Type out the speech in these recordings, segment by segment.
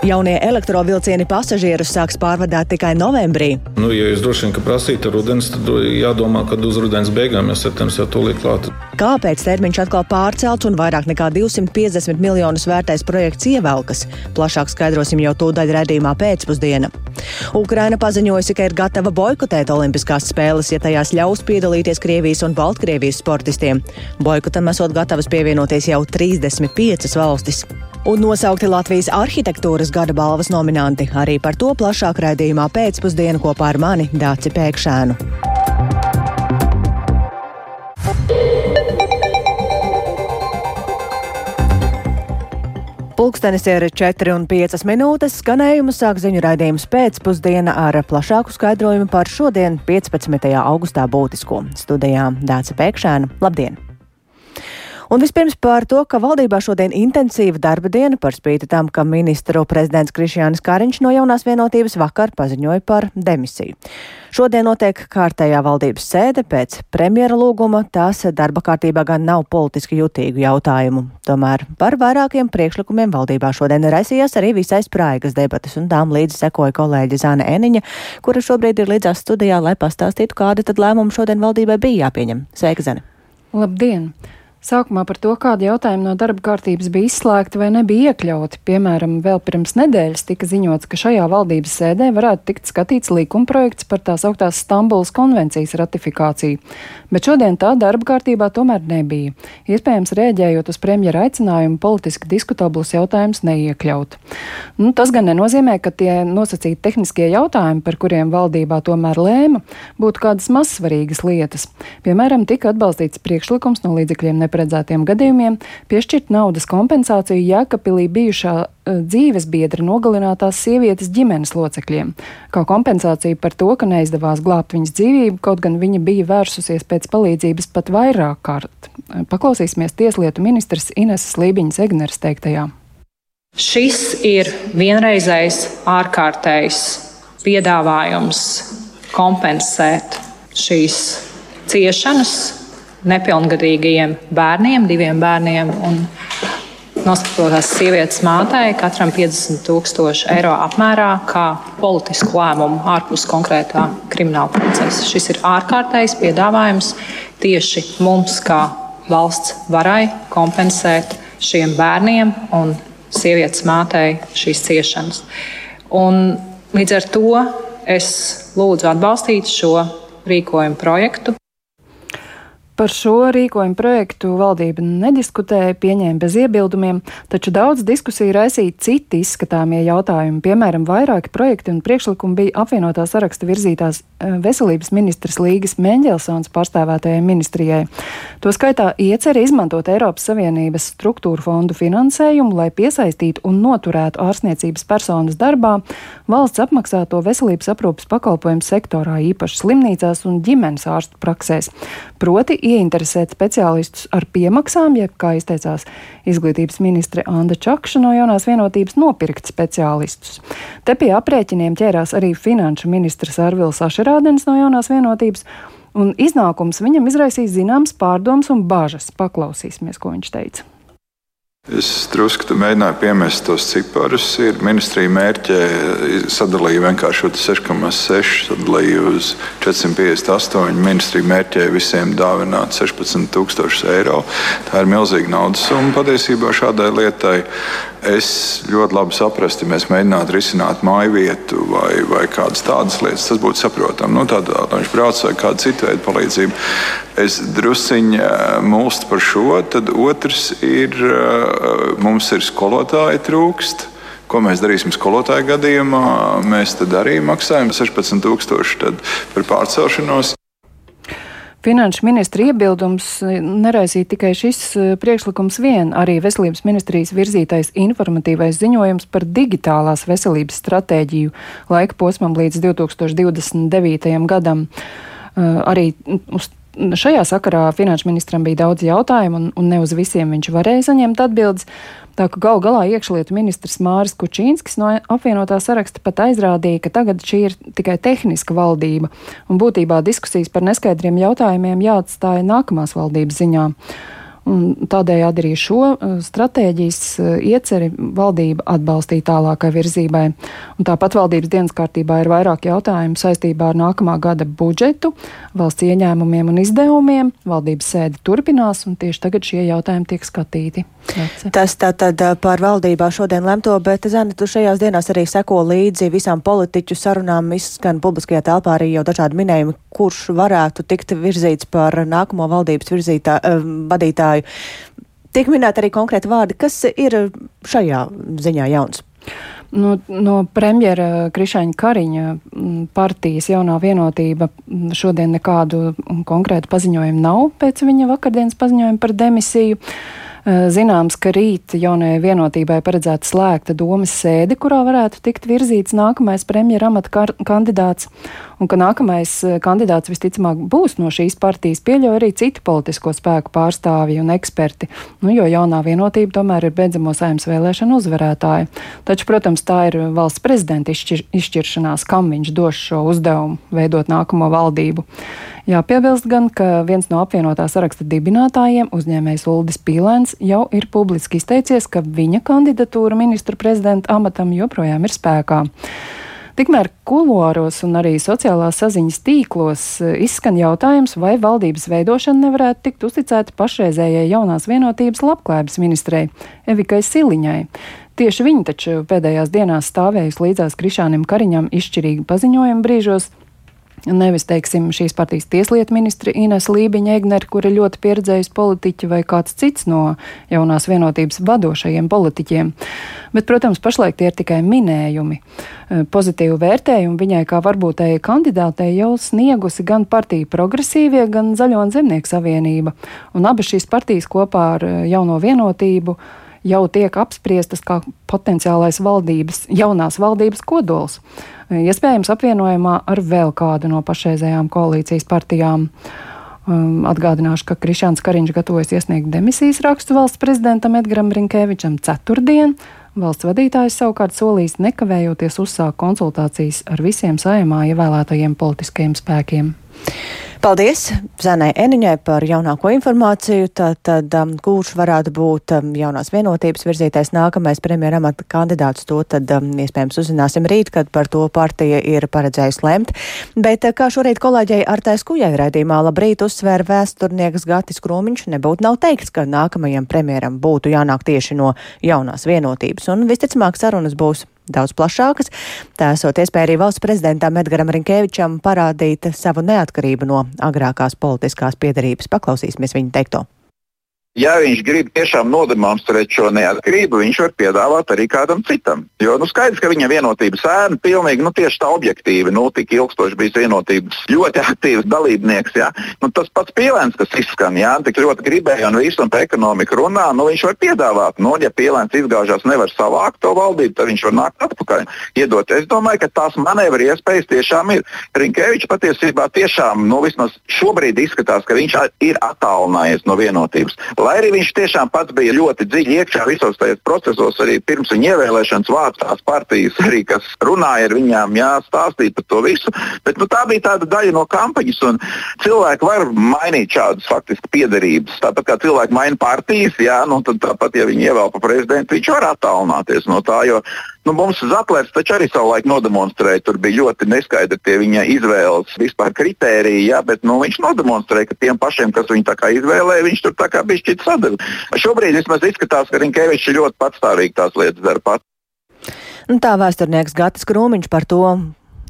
Jaunie elektrovilcieni pasažierus sāks pārvadāt tikai novembrī. Nu, ja jūs droši vien prasītu rudens, tad jādomā, kad uz rudens beigām, jo septembris jau tūlīt klāt. Kāpēc termiņš atkal pārcelts un vairāk nekā 250 miljonus vērtais projekts ievelkas? Plašāk skaidrosim jau tūdaļ redzījumā pēcpusdiena. Ukraina paziņojusi, ka ir gatava boikotēt Olimpiskās spēles, ja tajās ļaus piedalīties Krievijas un Baltkrievijas sportistiem. Boikotam esot gatavas pievienoties jau 35 valstis un nosaukti Latvijas arhitektūras gada balvas nominanti. Arī par to plašāk raidījumā pēcpusdienu kopā ar mani Dāci Pēkšēnu. Pulkstenis ir 4,5 minūtes. Skanējumu sāk ziņu raidījums pēcpusdiena ar plašāku skaidrojumu par šodien, 15. augustā būtisko. Studijā Dāca Pēkšēna. Labdien! Un vispirms par to, ka valdībā šodien intensīva darba diena par spīti tam, ka ministru prezidents Krišjānis Kariņš no jaunās vienotības vakar paziņoja par demisiju. Šodien notiek kārtējā valdības sēde pēc premjera lūguma. Tās darba kārtībā gan nav politiski jutīgu jautājumu. Tomēr par vairākiem priekšlikumiem valdībā šodien raisījās arī visai spraigas debatas, un tām līdzi sekoja kolēģi Zāne Eniņa, kura šobrīd ir līdzās studijā, lai pastāstītu, kādi tad lēmumi šodien valdībai bija jāpieņem. Sveika, Zane! Labdien! Sākumā par to, kādi jautājumi no darba kārtības bija izslēgti vai nebija iekļauti. Piemēram, vēl pirms nedēļas tika ziņots, ka šajā valdības sēdē varētu tikt skatīts likumprojekts par tās augtās Stambulas konvencijas ratifikāciju, bet šodien tā darba kārtībā tomēr nebija. Iespējams, rēģējot uz premjera aicinājumu politiski diskutablus jautājumus neiekļaut. Nu, tas gan nenozīmē, ka tie nosacīti tehniskie jautājumi, par kuriem valdībā tomēr lēma, būtu kādas mazsvarīgas lietas. Piemēram, tika atbalstīts priekšlikums no līdzekļiem neparedzētiem gadījumiem piešķirt naudas kompensāciju Jēkabpilī bijušā uh, dzīves biedra nogalinātās sievietes ģimenes locekļiem, kā kompensācija par to, ka neizdevās glābt viņas dzīvību, kaut gan viņa bija vērsusies pēc palīdzības pat vairāk kārt. Paklausīsimies tieslietu ministrs Ineses Lībiņas Egneres teiktajā. Šis ir vienreizējs ārkārtējs piedāvājums kompensēt šīs ciešanas, nepilngadīgajiem bērniem, diviem bērniem un noskatotās sievietes mātei katram 50 tūkstoši eiro apmērā kā politisku lēmumu ārpus konkrētā krimināla procesa. Šis ir ārkārtējs piedāvājums tieši mums, kā valsts varai, kompensēt šiem bērniem un sievietes mātei šīs ciešanas. Un līdz ar to es lūdzu atbalstīt šo rīkojumu projektu. Par šo rīkojumu projektu valdība nediskutēja, pieņēma bez iebildumiem, taču daudz diskusiju raisīja citi izskatāmie jautājumi. Piemēram, vairāki projekti un priekšlikumi bija apvienotā saraksta virzītās eh, veselības ministras Līgas Meņģelsons pārstāvētajai ministrijai. To skaitā ieceri izmantot Eiropas Savienības struktūru fondu finansējumu, lai piesaistītu un noturētu ārstniecības personas darbā valsts apmaksāto veselības aprūpas pakalpojumu sektorā, īpaši slimnīcās un ģimenes ārstu praksēs. Proti, ieinteresēt speciālistus ar piemaksām, jeb, kā izteicās izglītības ministre Anda Čakša no jaunās vienotības, nopirkt speciālistus. Te pie aprēķiniem ķērās arī finanšu ministrs Arvils Ašerādens no jaunās vienotības. Un iznākums viņam izraisīs zināmas pārdomas un bažas. Paklausīsimies, ko viņš teica. Es drusku mēģināju piemest tos ciparus. Ir ministrija mērķē sadalīja vienkārši 6,6 sadalīja uz 458. Ministrija mērķē visiem dāvināt 16,000 eiro. Tā ir milzīga naudas summa patiesībā šādai lietai. Es ļoti labi saprastu, ja mēs mēģinātu risināt māju vietu vai, vai kādas tādas lietas. Tas būtu saprotami. Nu, tādā viņš brauc vai kāda cita veida palīdzība. Es drusciņā eh, mulstu par šo. Tad otrs ir, eh, mums ir skolotāji trūkst. Ko mēs darīsim skolotāju gadījumā? Mēs arī maksājam 16,000 par pārcelšanos. Finanšu ministra iebildums neraisīja tikai šis e, priekšlikums vien, arī veselības ministrijas virzītais informatīvais ziņojums par digitālās veselības stratēģiju laika posmam līdz 2029. gadam. Arī uz Šajā sakarā finanšu ministram bija daudz jautājumu, un, un ne uz visiem viņš varēja saņemt atbildes. Tā ka gal galā iekšlietu ministrs Māris Kučīnskis no apvienotā saraksta pat aizrādīja, ka tagad šī ir tikai tehniska valdība, un būtībā diskusijas par neskaidriem jautājumiem jāatstāja nākamās valdības ziņā. Un tādējādi arī šo uh, stratēģijas uh, ieceri valdība atbalstīja tālākai virzībai. Un tāpat valdības dienas kārtībā ir vairāk jautājumu saistībā ar nākamā gada budžetu, valsts ieņēmumiem un izdevumiem. Valdības sēde turpinās, un tieši tagad šie jautājumi tiek skatīti. Vece. Tas tātad uh, par valdībā šodien lemto, bet, Zana, tu šajās dienās arī seko līdzi visām politiķu sarunām, izskan publiskajā telpā arī jau dažādi minējumi, kurš varētu tikt virzīts par nākamo valdības virzītā, uh, vadītāju. Tiek minēti arī konkrēti vārdi, kas ir šajā ziņā jauns. No, no premjera Krišāņa Kariņa partijas jaunā vienotība šodien nekādu konkrētu paziņojumu nav pēc viņa vakardienas paziņojuma par demisiju. Eh, zināms, ka rīt jaunajai vienotībai paredzēta slēgta domas sēde, kurā varētu tikt virzīts nākamais premjera amata kandidāts, un ka nākamais eh, kandidāts visticamāk būs no šīs partijas, pieļauj arī citu politisko spēku pārstāvji un eksperti, nu, jo jaunā vienotība tomēr ir beidzamo saimnes vēlēšanu uzvarētāja. Taču, protams, tā ir valsts prezidenta izšķir, izšķiršanās, kam viņš dos šo uzdevumu veidot nākamo valdību. Jāpiebilst gan, ka viens no apvienotā saraksta dibinātājiem, uzņēmējs Uldis Pīlēns, jau ir publiski izteicies, ka viņa kandidatūra ministru prezidenta amatam joprojām ir spēkā. Tikmēr kuluāros un arī sociālās saziņas tīklos e, izskan jautājums, vai valdības veidošana nevarētu tikt uzticēta pašreizējai jaunās vienotības labklājības ministrei Evikai Siliņai. Tieši viņa taču pēdējās dienās stāvējusi līdzās Krišānam Kariņam izšķirīgi paziņojumu brīžos, Nevis, teiksim, šīs partijas tieslietu ministri Ines Lībiņa Egner, kur ir ļoti pieredzējusi politiķi vai kāds cits no jaunās vienotības vadošajiem politiķiem. Bet, protams, pašlaik tie ir tikai minējumi. E, pozitīvu vērtējumu viņai kā varbūtēji kandidātei jau sniegusi gan partija progresīvie, gan Zaļo un Zemnieku savienība. Un abas šīs partijas kopā ar e, jauno vienotību jau tiek apspriestas kā potenciālais valdības, jaunās valdības kodols iespējams apvienojumā ar vēl kādu no pašreizējām koalīcijas partijām. Um, atgādināšu, ka Krišāns Kariņš gatavojas iesniegt demisijas rakstu valsts prezidentam Edgaram Rinkēvičam ceturtdien. Valsts vadītājs savukārt solīs nekavējoties uzsākt konsultācijas ar visiem saimā ievēlētajiem politiskajiem spēkiem. Paldies Zanai Eniņai par jaunāko informāciju. Tātad, um, kurš varētu būt um, jaunās vienotības virzītais nākamais premjeramata kandidāts, to tad um, iespējams uzzināsim rīt, kad par to partija ir paredzējusi lemt. Bet uh, kā šorīt kolēģei Artais Kujai raidījumā labrīt uzsvēra vēsturnieks Gatis Krūmiņš, nebūtu nav teikts, ka nākamajam premjeram būtu jānāk tieši no jaunās vienotības. Un visticamāk sarunas būs daudz plašākas. Tā esot iespēja arī valsts prezidentam Edgaram Rinkēvičam parādīt savu neatkarību no agrākās politiskās piedarības. Paklausīsimies viņa teikto. Ja viņš grib tiešām nodemonstrēt šo neatkarību, viņš var piedāvāt arī kādam citam. Jo nu, skaidrs, ka viņa vienotības ēna pilnīgi nu, tieši tā objektīvi, nu, tik ilgstoši bijis vienotības ļoti aktīvs dalībnieks. Ja? Nu, tas pats pīlēns, kas izskan, ja? tik ļoti gribēja un visu un par ekonomiku runā, nu, viņš var piedāvāt. Nu, ja pīlēns izgāžās, nevar savākt to valdību, tad viņš var nākt atpakaļ. Iedot. Es domāju, ka tās manevru iespējas tiešām ir. Rinkevičs patiesībā tiešām, nu, vismaz šobrīd izskatās, ka viņš ir attālinājies no vienotības Lai arī viņš tiešām pats bija ļoti dziļi iekšā visos tajos procesos, arī pirms viņa ievēlēšanas vārds tās partijas, arī, kas runāja ar viņām, jā, stāstīja par to visu. Bet nu, tā bija tāda daļa no kampaņas, un cilvēki var mainīt šādas faktiski piedarības. Tāpat kā cilvēki maina partijas, jā, nu, tad tāpat, ja viņi ievēl par prezidentu, viņš var attālināties no tā. Jo Nu, mums Zatlers taču arī savulaik nodemonstrēja, tur bija ļoti neskaidri tie viņa izvēles vispār kritēriji, jā, bet nu, viņš nodemonstrēja, ka tiem pašiem, kas viņu izvēlēja, viņš tur tā kā bija šķiet sadalījis. Šobrīd vismaz izskatās, ka Rinkevičs ļoti patstāvīgi tās lietas dara pats. Nu, tā vēsturnieks Gatis Krūmiņš par to,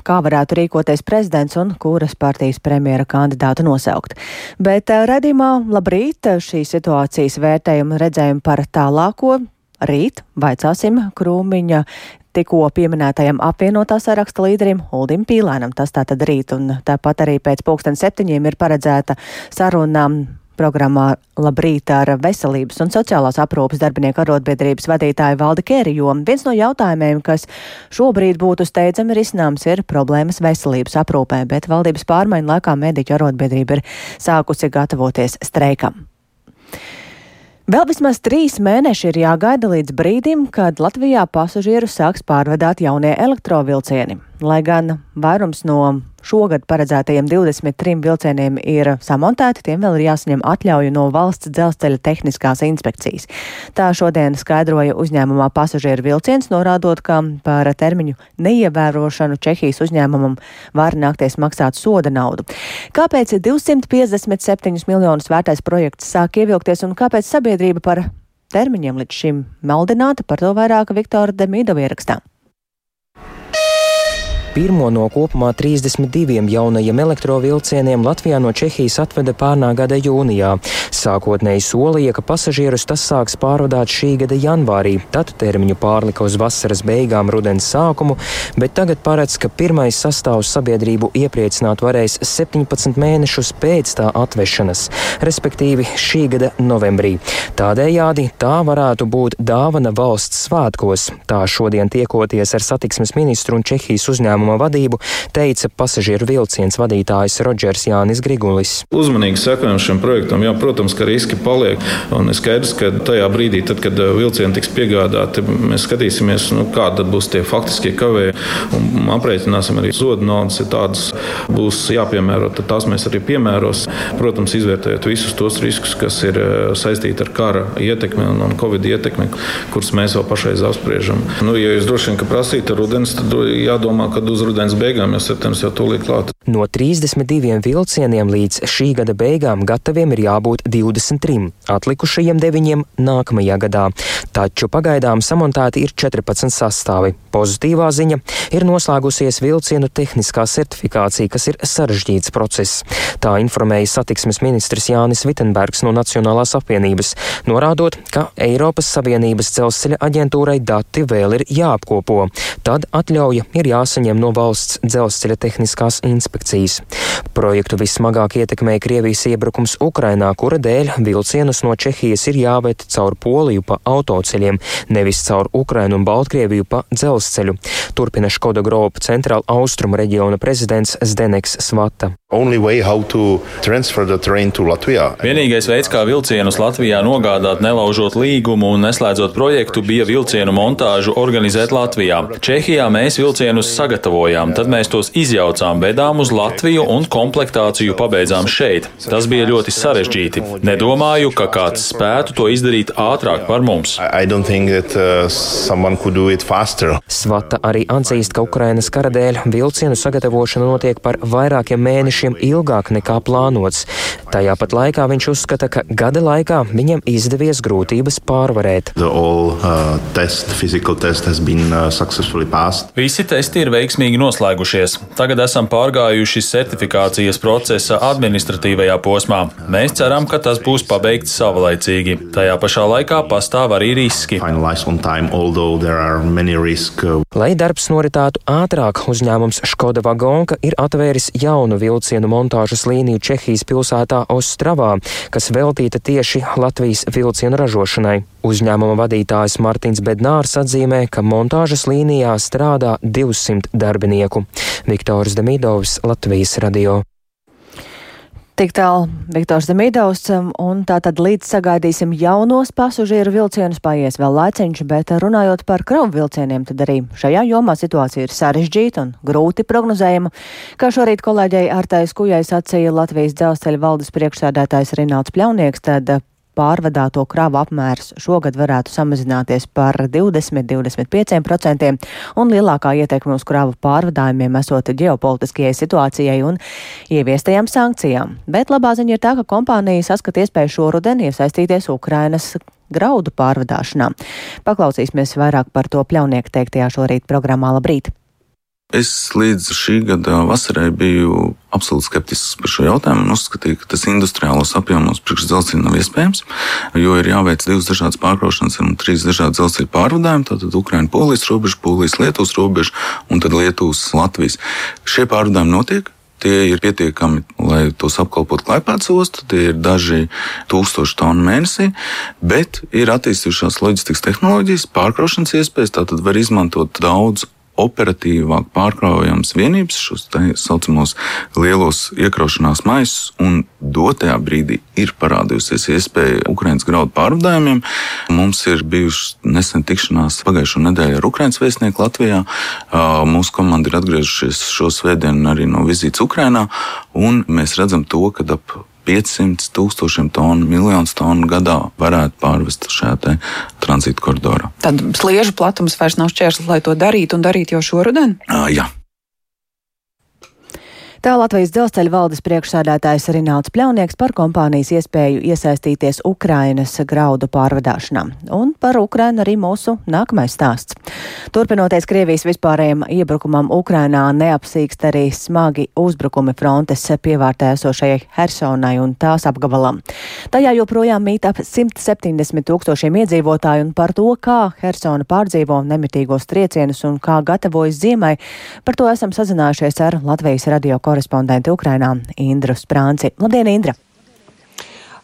kā varētu rīkoties prezidents un kuras partijas premjera kandidātu nosaukt. Bet eh, redzījumā labrīt šīs situācijas vērtējumu redzējumu par tālāko Rīt vaicāsim Krūmiņa tikko pieminētajam apvienotā saraksta līderim Uldim Pīlēnam. Tas tātad rīt, un tāpat arī pēc pulksten septiņiem ir paredzēta saruna programmā Labrīt ar veselības un sociālās aprūpas darbinieku arotbiedrības vadītāju Valdi Kēri, jo viens no jautājumiem, kas šobrīd būtu steidzami risināms, ir problēmas veselības aprūpē, bet valdības pārmaiņu laikā mediķu arotbiedrība ir sākusi gatavoties streikam. Vēl vismaz trīs mēneši ir jāgaida līdz brīdim, kad Latvijā pasažierus sāks pārvadāt jaunie elektrovilcieni. Lai gan vairums no šogad paredzētajiem 23 vilcieniem ir samontēti, tiem vēl ir jāsaņem atļauju no valsts dzelzceļa tehniskās inspekcijas. Tā šodien skaidroja uzņēmumā pasažieru vilciens, norādot, ka par termiņu neievērošanu Čehijas uzņēmumam var nākties maksāt soda naudu. Kāpēc 257 miljonus vērtais projekts sāk ievilkties un kāpēc sabiedrība par termiņiem līdz šim maldināta, par to vairāk Viktora Demīdova ierakstā. Pirmo no kopumā 32 jaunajiem elektrovilcieniem Latvijā no Čehijas atveda pērnā gada jūnijā. Sākotnēji solīja, ka pasažierus tas sāks pārvadāt šī gada janvārī, tad termiņu pārlika uz vasaras beigām, rudens sākumu, bet tagad paredz, ka pirmais sastāvs sabiedrību iepriecināt varēs 17 mēnešus pēc tā atvešanas, respektīvi šī gada novembrī. Tādējādi tā varētu būt dāvana valsts svētkos. Tā šodien tiekoties ar satiksmes ministru un Čehijas uzņēmumu uzņēmuma vadību, teica pasažieru vilciens vadītājs Rodžers Jānis Grigulis. Uzmanīgi sekojam šim projektam. Jā, protams, ka riski paliek. Un skaidrs, ka tajā brīdī, tad, kad uh, vilcieni tiks piegādāti, mēs skatīsimies, nu, kādi būs tie faktiskie kavējumi un aprēķināsim arī zodu naudas. Ja tādas būs jāpiemēro, tad tās mēs arī piemēros. Protams, izvērtējot visus tos riskus, kas ir uh, saistīti ar kara ietekmi un, un covid ietekmi, kurus mēs vēl pašreiz apspriežam. Nu, ja jūs droši vien prasītu rudens, tad jādomā, ka uz rudens beigām, jo septembris jau tūlīt klāt. No 32 vilcieniem līdz šī gada beigām gataviem ir jābūt 23, atlikušajiem 9 nākamajā gadā. Taču pagaidām samontēti ir 14 sastāvi. Pozitīvā ziņa ir noslēgusies vilcienu tehniskā certifikācija, kas ir sarežģīts process. Tā informēja satiksmes ministrs Jānis Vitenbergs no Nacionālās apvienības, norādot, ka Eiropas Savienības dzelzceļa aģentūrai dati vēl ir jāapkopo. Tad atļauja ir jāsaņem no valsts dzelzceļa tehniskās inspekcijas. Projektu vissmagāk ietekmēja Krievijas iebrukums Ukrainā, kura dēļ vilcienus no Čehijas ir jāved caur Poliju pa autoceļiem, nevis caur Ukrainu un Baltkrieviju pa dzelzceļu. Turpina Škoda Gropa centrāla austrumu reģiona prezidents Zdeneks Svata. Vienīgais veids, kā vilcienus Latvijā nogādāt, nelaužot līgumu un neslēdzot projektu, bija vilcienu montāžu organizēt Latvijā. Čehijā mēs vilcienus sagatavojām, tad mēs tos izjaucām, bedām uz Latviju un komplektāciju pabeidzām šeit. Tas bija ļoti sarežģīti. Nedomāju, ka kāds spētu to izdarīt ātrāk par mums. That, uh, Svata arī atzīst, ka Ukrainas kara dēļ vilcienu sagatavošana notiek par vairākiem mēnešiem ilgāk nekā plānots. Tajā pat laikā viņš uzskata, ka gada laikā viņam izdevies grūtības pārvarēt. All, uh, test, test been, uh, Visi testi ir veiksmīgi noslēgušies. Tagad esam pārgājuši certifikācijas procesa administratīvajā posmā. Mēs ceram, ka tas būs pabeigts savlaicīgi. Tajā pašā laikā pastāv arī riski. Time, Lai darbs noritātu ātrāk, uzņēmums Škoda Vagonka ir atvēris jaunu vilcienu montāžas līniju Čehijas pilsētā Ostravā, kas veltīta tieši Latvijas vilcienu ražošanai. Uzņēmuma vadītājs Martins Bednārs atzīmē, ka montāžas līnijā strādā 200 darbinieku. Viktors Demidovs, Latvijas radio. Tik tālu Viktors Demidovs, um, un tātad līdz sagaidīsim jaunos pasažieru vilcienus, paies vēl laiciņš, bet runājot par kravu vilcieniem, tad arī šajā jomā situācija ir sarežģīta un grūti prognozējama. Kā šorīt kolēģei Artais Kujai sacīja Latvijas dzelzceļa valdes priekšsēdētājs Rināls Pļaunieks, tad pārvadāto kravu apmērs šogad varētu samazināties par 20-25%, un lielākā ietekme uz kravu pārvadājumiem esot ģeopolitiskajai situācijai un ieviestajām sankcijām. Bet labā ziņa ir tā, ka kompānija saskat iespēju šoruden iesaistīties Ukrainas graudu pārvadāšanā. Paklausīsimies vairāk par to pļaunieku teiktajā šorīt programmā Labrīt! Es līdz šī gada vasarai biju absolūti skeptisks par šo jautājumu un uzskatīju, ka tas industriālos apjomos priekš dzelzceļa nav iespējams, jo ir jāveic divas dažādas pārkraušanas un trīs dažādi dzelzceļa pārvadājumi. Tātad Ukraiņa, Polijas robeža, Polijas, Lietuvas robeža un tad Lietuvas, Latvijas. Šie pārvadājumi notiek. Tie ir pietiekami, lai tos apkalpotu Klaipēdas ostu. Tie ir daži tūkstoši tonu mēnesī, bet ir attīstījušās loģistikas tehnoloģijas, pārkraušanas iespējas. Tātad var izmantot daudz operatīvāk pārkraujams vienības, šos tā saucamos lielos iekraušanās maisus, un dotajā brīdī ir parādījusies iespēja Ukraiņas graudu pārvadājumiem. Mums ir bijušas nesen tikšanās pagājušo nedēļu ar Ukraiņas vēstnieku Latvijā. Mūsu komanda ir atgriežušies šo svētdienu arī no vizītes Ukrainā, un mēs redzam to, ka ap 500 tūkstošiem tonu, miljonus tonu gadā varētu pārvest šajā tranzīta koridorā. Tad sliežu platums vairs nav šķērslis, lai to darītu un darītu jau šoruden? Uh, jā. Tā Latvijas dzelzceļa valdes priekšsēdētājs Rināls Pļaunieks par kompānijas iespēju iesaistīties Ukrainas graudu pārvadāšanā. Un par Ukrainu arī mūsu nākamais stāsts. Turpinoties Krievijas vispārējiem iebrukumam Ukrainā, neapsīkst arī smagi uzbrukumi frontes pievārtē esošajai Hersonai un tās apgabalam. Tajā joprojām mīt ap 170 tūkstošiem iedzīvotāju un par to, kā Hersona pārdzīvo nemitīgos triecienus un kā gatavojas ziemai, par to esam sazinājušies ar Latvijas radio korespondenti Ukrainā Indru Sprānci. Labdien, Indra!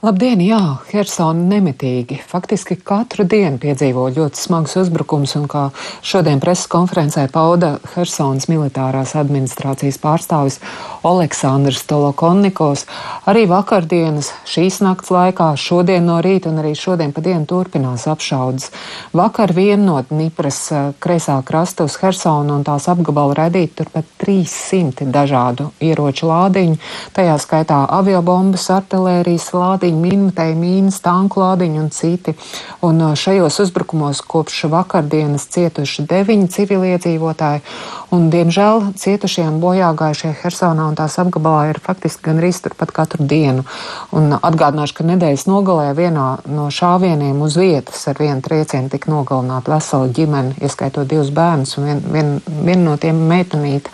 Labdien, jā, Hersona nemitīgi. Faktiski katru dienu piedzīvo ļoti smags uzbrukums, un kā šodien preses konferencē pauda Hersonas militārās administrācijas pārstāvis Aleksandrs Tolokonnikos, arī vakardienas, šīs nakts laikā, šodien no rīta un arī šodien pa dienu turpinās apšaudas. Vakar vien no Dnipras eh, kreisā krasta uz Hersonu un tās apgabalu redīt turpat 300 dažādu ieroču lādiņu, tajā skaitā aviobombas, artilērijas lādiņu minētāji mīnas, tanku lādiņu un citi. Un šajos uzbrukumos kopš vakardienas cietuši deviņi civiliedzīvotāji, un, diemžēl, cietušie un bojāgājušie Hersonā un tās apgabalā ir faktiski gan arī turpat katru dienu. Un atgādināšu, ka nedēļas nogalē vienā no šāvieniem uz vietas ar vienu triecienu tika nogalināta vesela ģimene, ieskaitot divus bērnus, un viena vien, vien no tiem meitenīte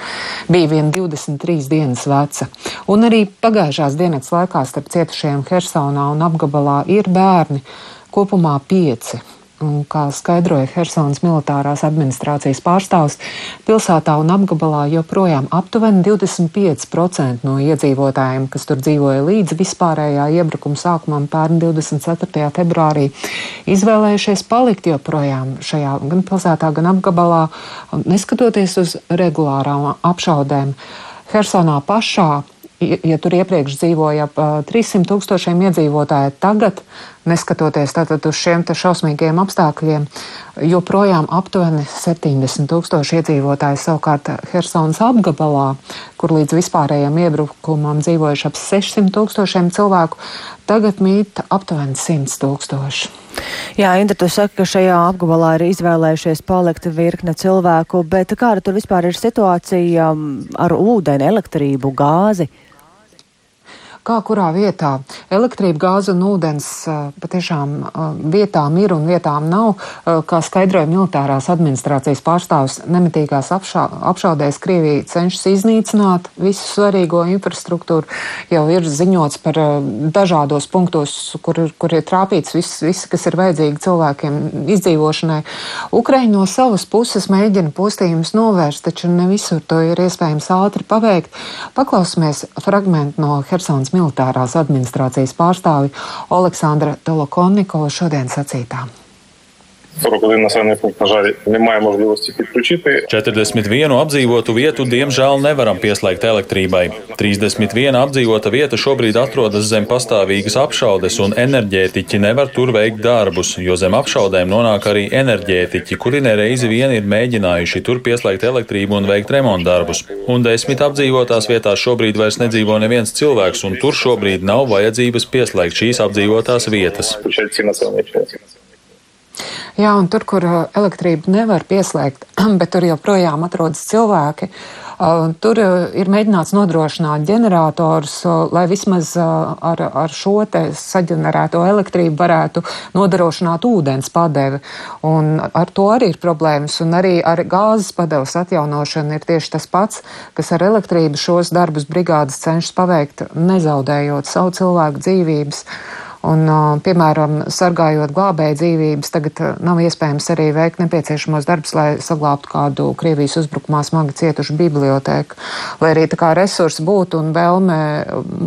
bija vien 23 dienas veca. Un arī pagājušās dienas laikā starp cietušajiem Hersonā reģionā un apgabalā ir bērni, kopumā pieci. Un, kā skaidroja Helsinas militārās administrācijas pārstāvs, pilsētā un apgabalā joprojām aptuveni 25% no iedzīvotājiem, kas tur dzīvoja līdz vispārējā iebrukuma sākumam pērn 24. februārī, izvēlējušies palikt joprojām šajā gan pilsētā, gan apgabalā, neskatoties uz regulārām apšaudēm. Hersonā pašā ja tur iepriekš dzīvoja ap 300 tūkstošiem iedzīvotāju, tagad, neskatoties tātad uz šiem šausmīgiem apstākļiem, joprojām aptuveni 70 tūkstoši iedzīvotāji savukārt Helsonas apgabalā, kur līdz vispārējiem iebrukumam dzīvojuši ap 600 tūkstošiem cilvēku, tagad mīt aptuveni 100 tūkstoši. Jā, Inda, tu saki, ka šajā apgabalā ir izvēlējušies palikt virkne cilvēku, bet kāda tur vispār ir situācija ar ūdeni, elektrību, gāzi? Kā kurā vietā. Elektrība, gāze un ūdens patiešām vietām ir un vietām nav. Kā skaidroja militārās administrācijas pārstāvs, nemitīgās apšā, apšaudēs Krievija cenšas iznīcināt visu svarīgo infrastruktūru. Jau ir ziņots par dažādos punktos, kur, kur ir trāpīts viss, viss, kas ir vajadzīgi cilvēkiem izdzīvošanai. Ukraiņa no savas puses mēģina postījumus novērst, taču ne visur to ir iespējams ātri paveikt. Paklausīsimies fragment no Hersons militārās administrācijas pārstāvi Aleksandra Tolokoniko šodien sacītā. 41 населений пункт, на жаль, немає можливості підключити. 41 apdzīvotu vietu diemžēl nevaram pieslēgt elektrībai. 31 apdzīvota vieta šobrīd atrodas zem pastāvīgas apšaudes, un enerģētiķi nevar tur veikt darbus, jo zem apšaudēm nonāk arī enerģētiķi, kuri nereizi vien ir mēģinājuši tur pieslēgt elektrību un veikt remontdarbus. Un desmit apdzīvotās vietās šobrīd vairs nedzīvo neviens cilvēks, un tur šobrīd nav vajadzības pieslēgt šīs apdzīvotās vietas. Jā, un tur, kur uh, elektrību nevar pieslēgt, bet tur joprojām atrodas cilvēki, uh, tur uh, ir mēģināts nodrošināt ģenerators, lai vismaz ar, ar šo saģenerēto elektrību varētu nodrošināt ūdens padevi. Un ar to arī ir problēmas, un arī ar gāzes padevas atjaunošanu ir tieši tas pats, kas ar elektrību šos darbus brigādes cenšas paveikt, nezaudējot savu cilvēku dzīvības. Un, piemēram, sargājot glābēju dzīvības, tagad nav iespējams arī veikt nepieciešamos darbus, lai saglābtu kādu Krievijas uzbrukumā smagi cietušu bibliotēku. Lai arī tā kā resursi būtu un vēlme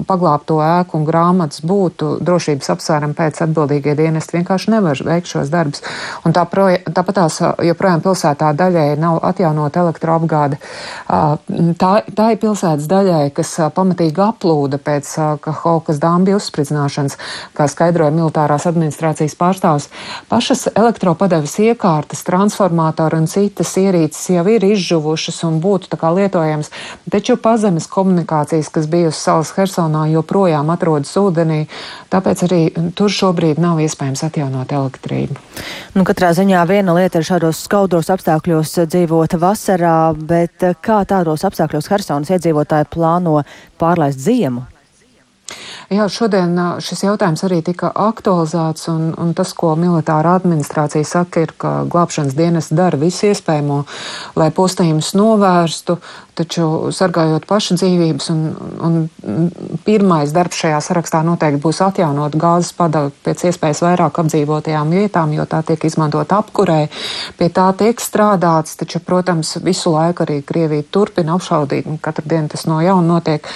paglābt to ēku un grāmatas būtu, drošības apsvērumu pēc atbildīgie dienesti vienkārši nevar veikt šos darbus. Un tā proja, tāpat tās joprojām pilsētā daļai nav atjaunota elektroapgāde. Tā, tā ir pilsētas daļai, kas pamatīgi aplūda pēc Kaukas dāmbi uzspridzināšanas, kā skaidroja militārās administrācijas pārstāvs. Pašas elektropadeves iekārtas, transformātori un citas ierīces jau ir izžuvušas un būtu tā kā lietojams, taču pazemes komunikācijas, kas bija uz salas Hersonā, joprojām atrodas ūdenī, tāpēc arī tur šobrīd nav iespējams atjaunot elektrību. Nu, katrā ziņā viena lieta ir šādos skaudos apstākļos dzīvot vasarā, bet kā tādos apstākļos Hersonas iedzīvotāji plāno pārlaist ziemu? Jā, šodien šis jautājums arī tika aktualizēts, un, un tas, ko militāra administrācija saka, ir, ka glābšanas dienas dara visu iespējamo, lai postījumus novērstu, taču sargājot pašu dzīvības, un, un pirmais darbs šajā sarakstā noteikti būs atjaunot gāzes padavu pēc iespējas vairāk apdzīvotajām vietām, jo tā tiek izmantot apkurē. Pie tā tiek strādāts, taču, protams, visu laiku arī Krievija turpina apšaudīt, un katru dienu tas no jauna notiek.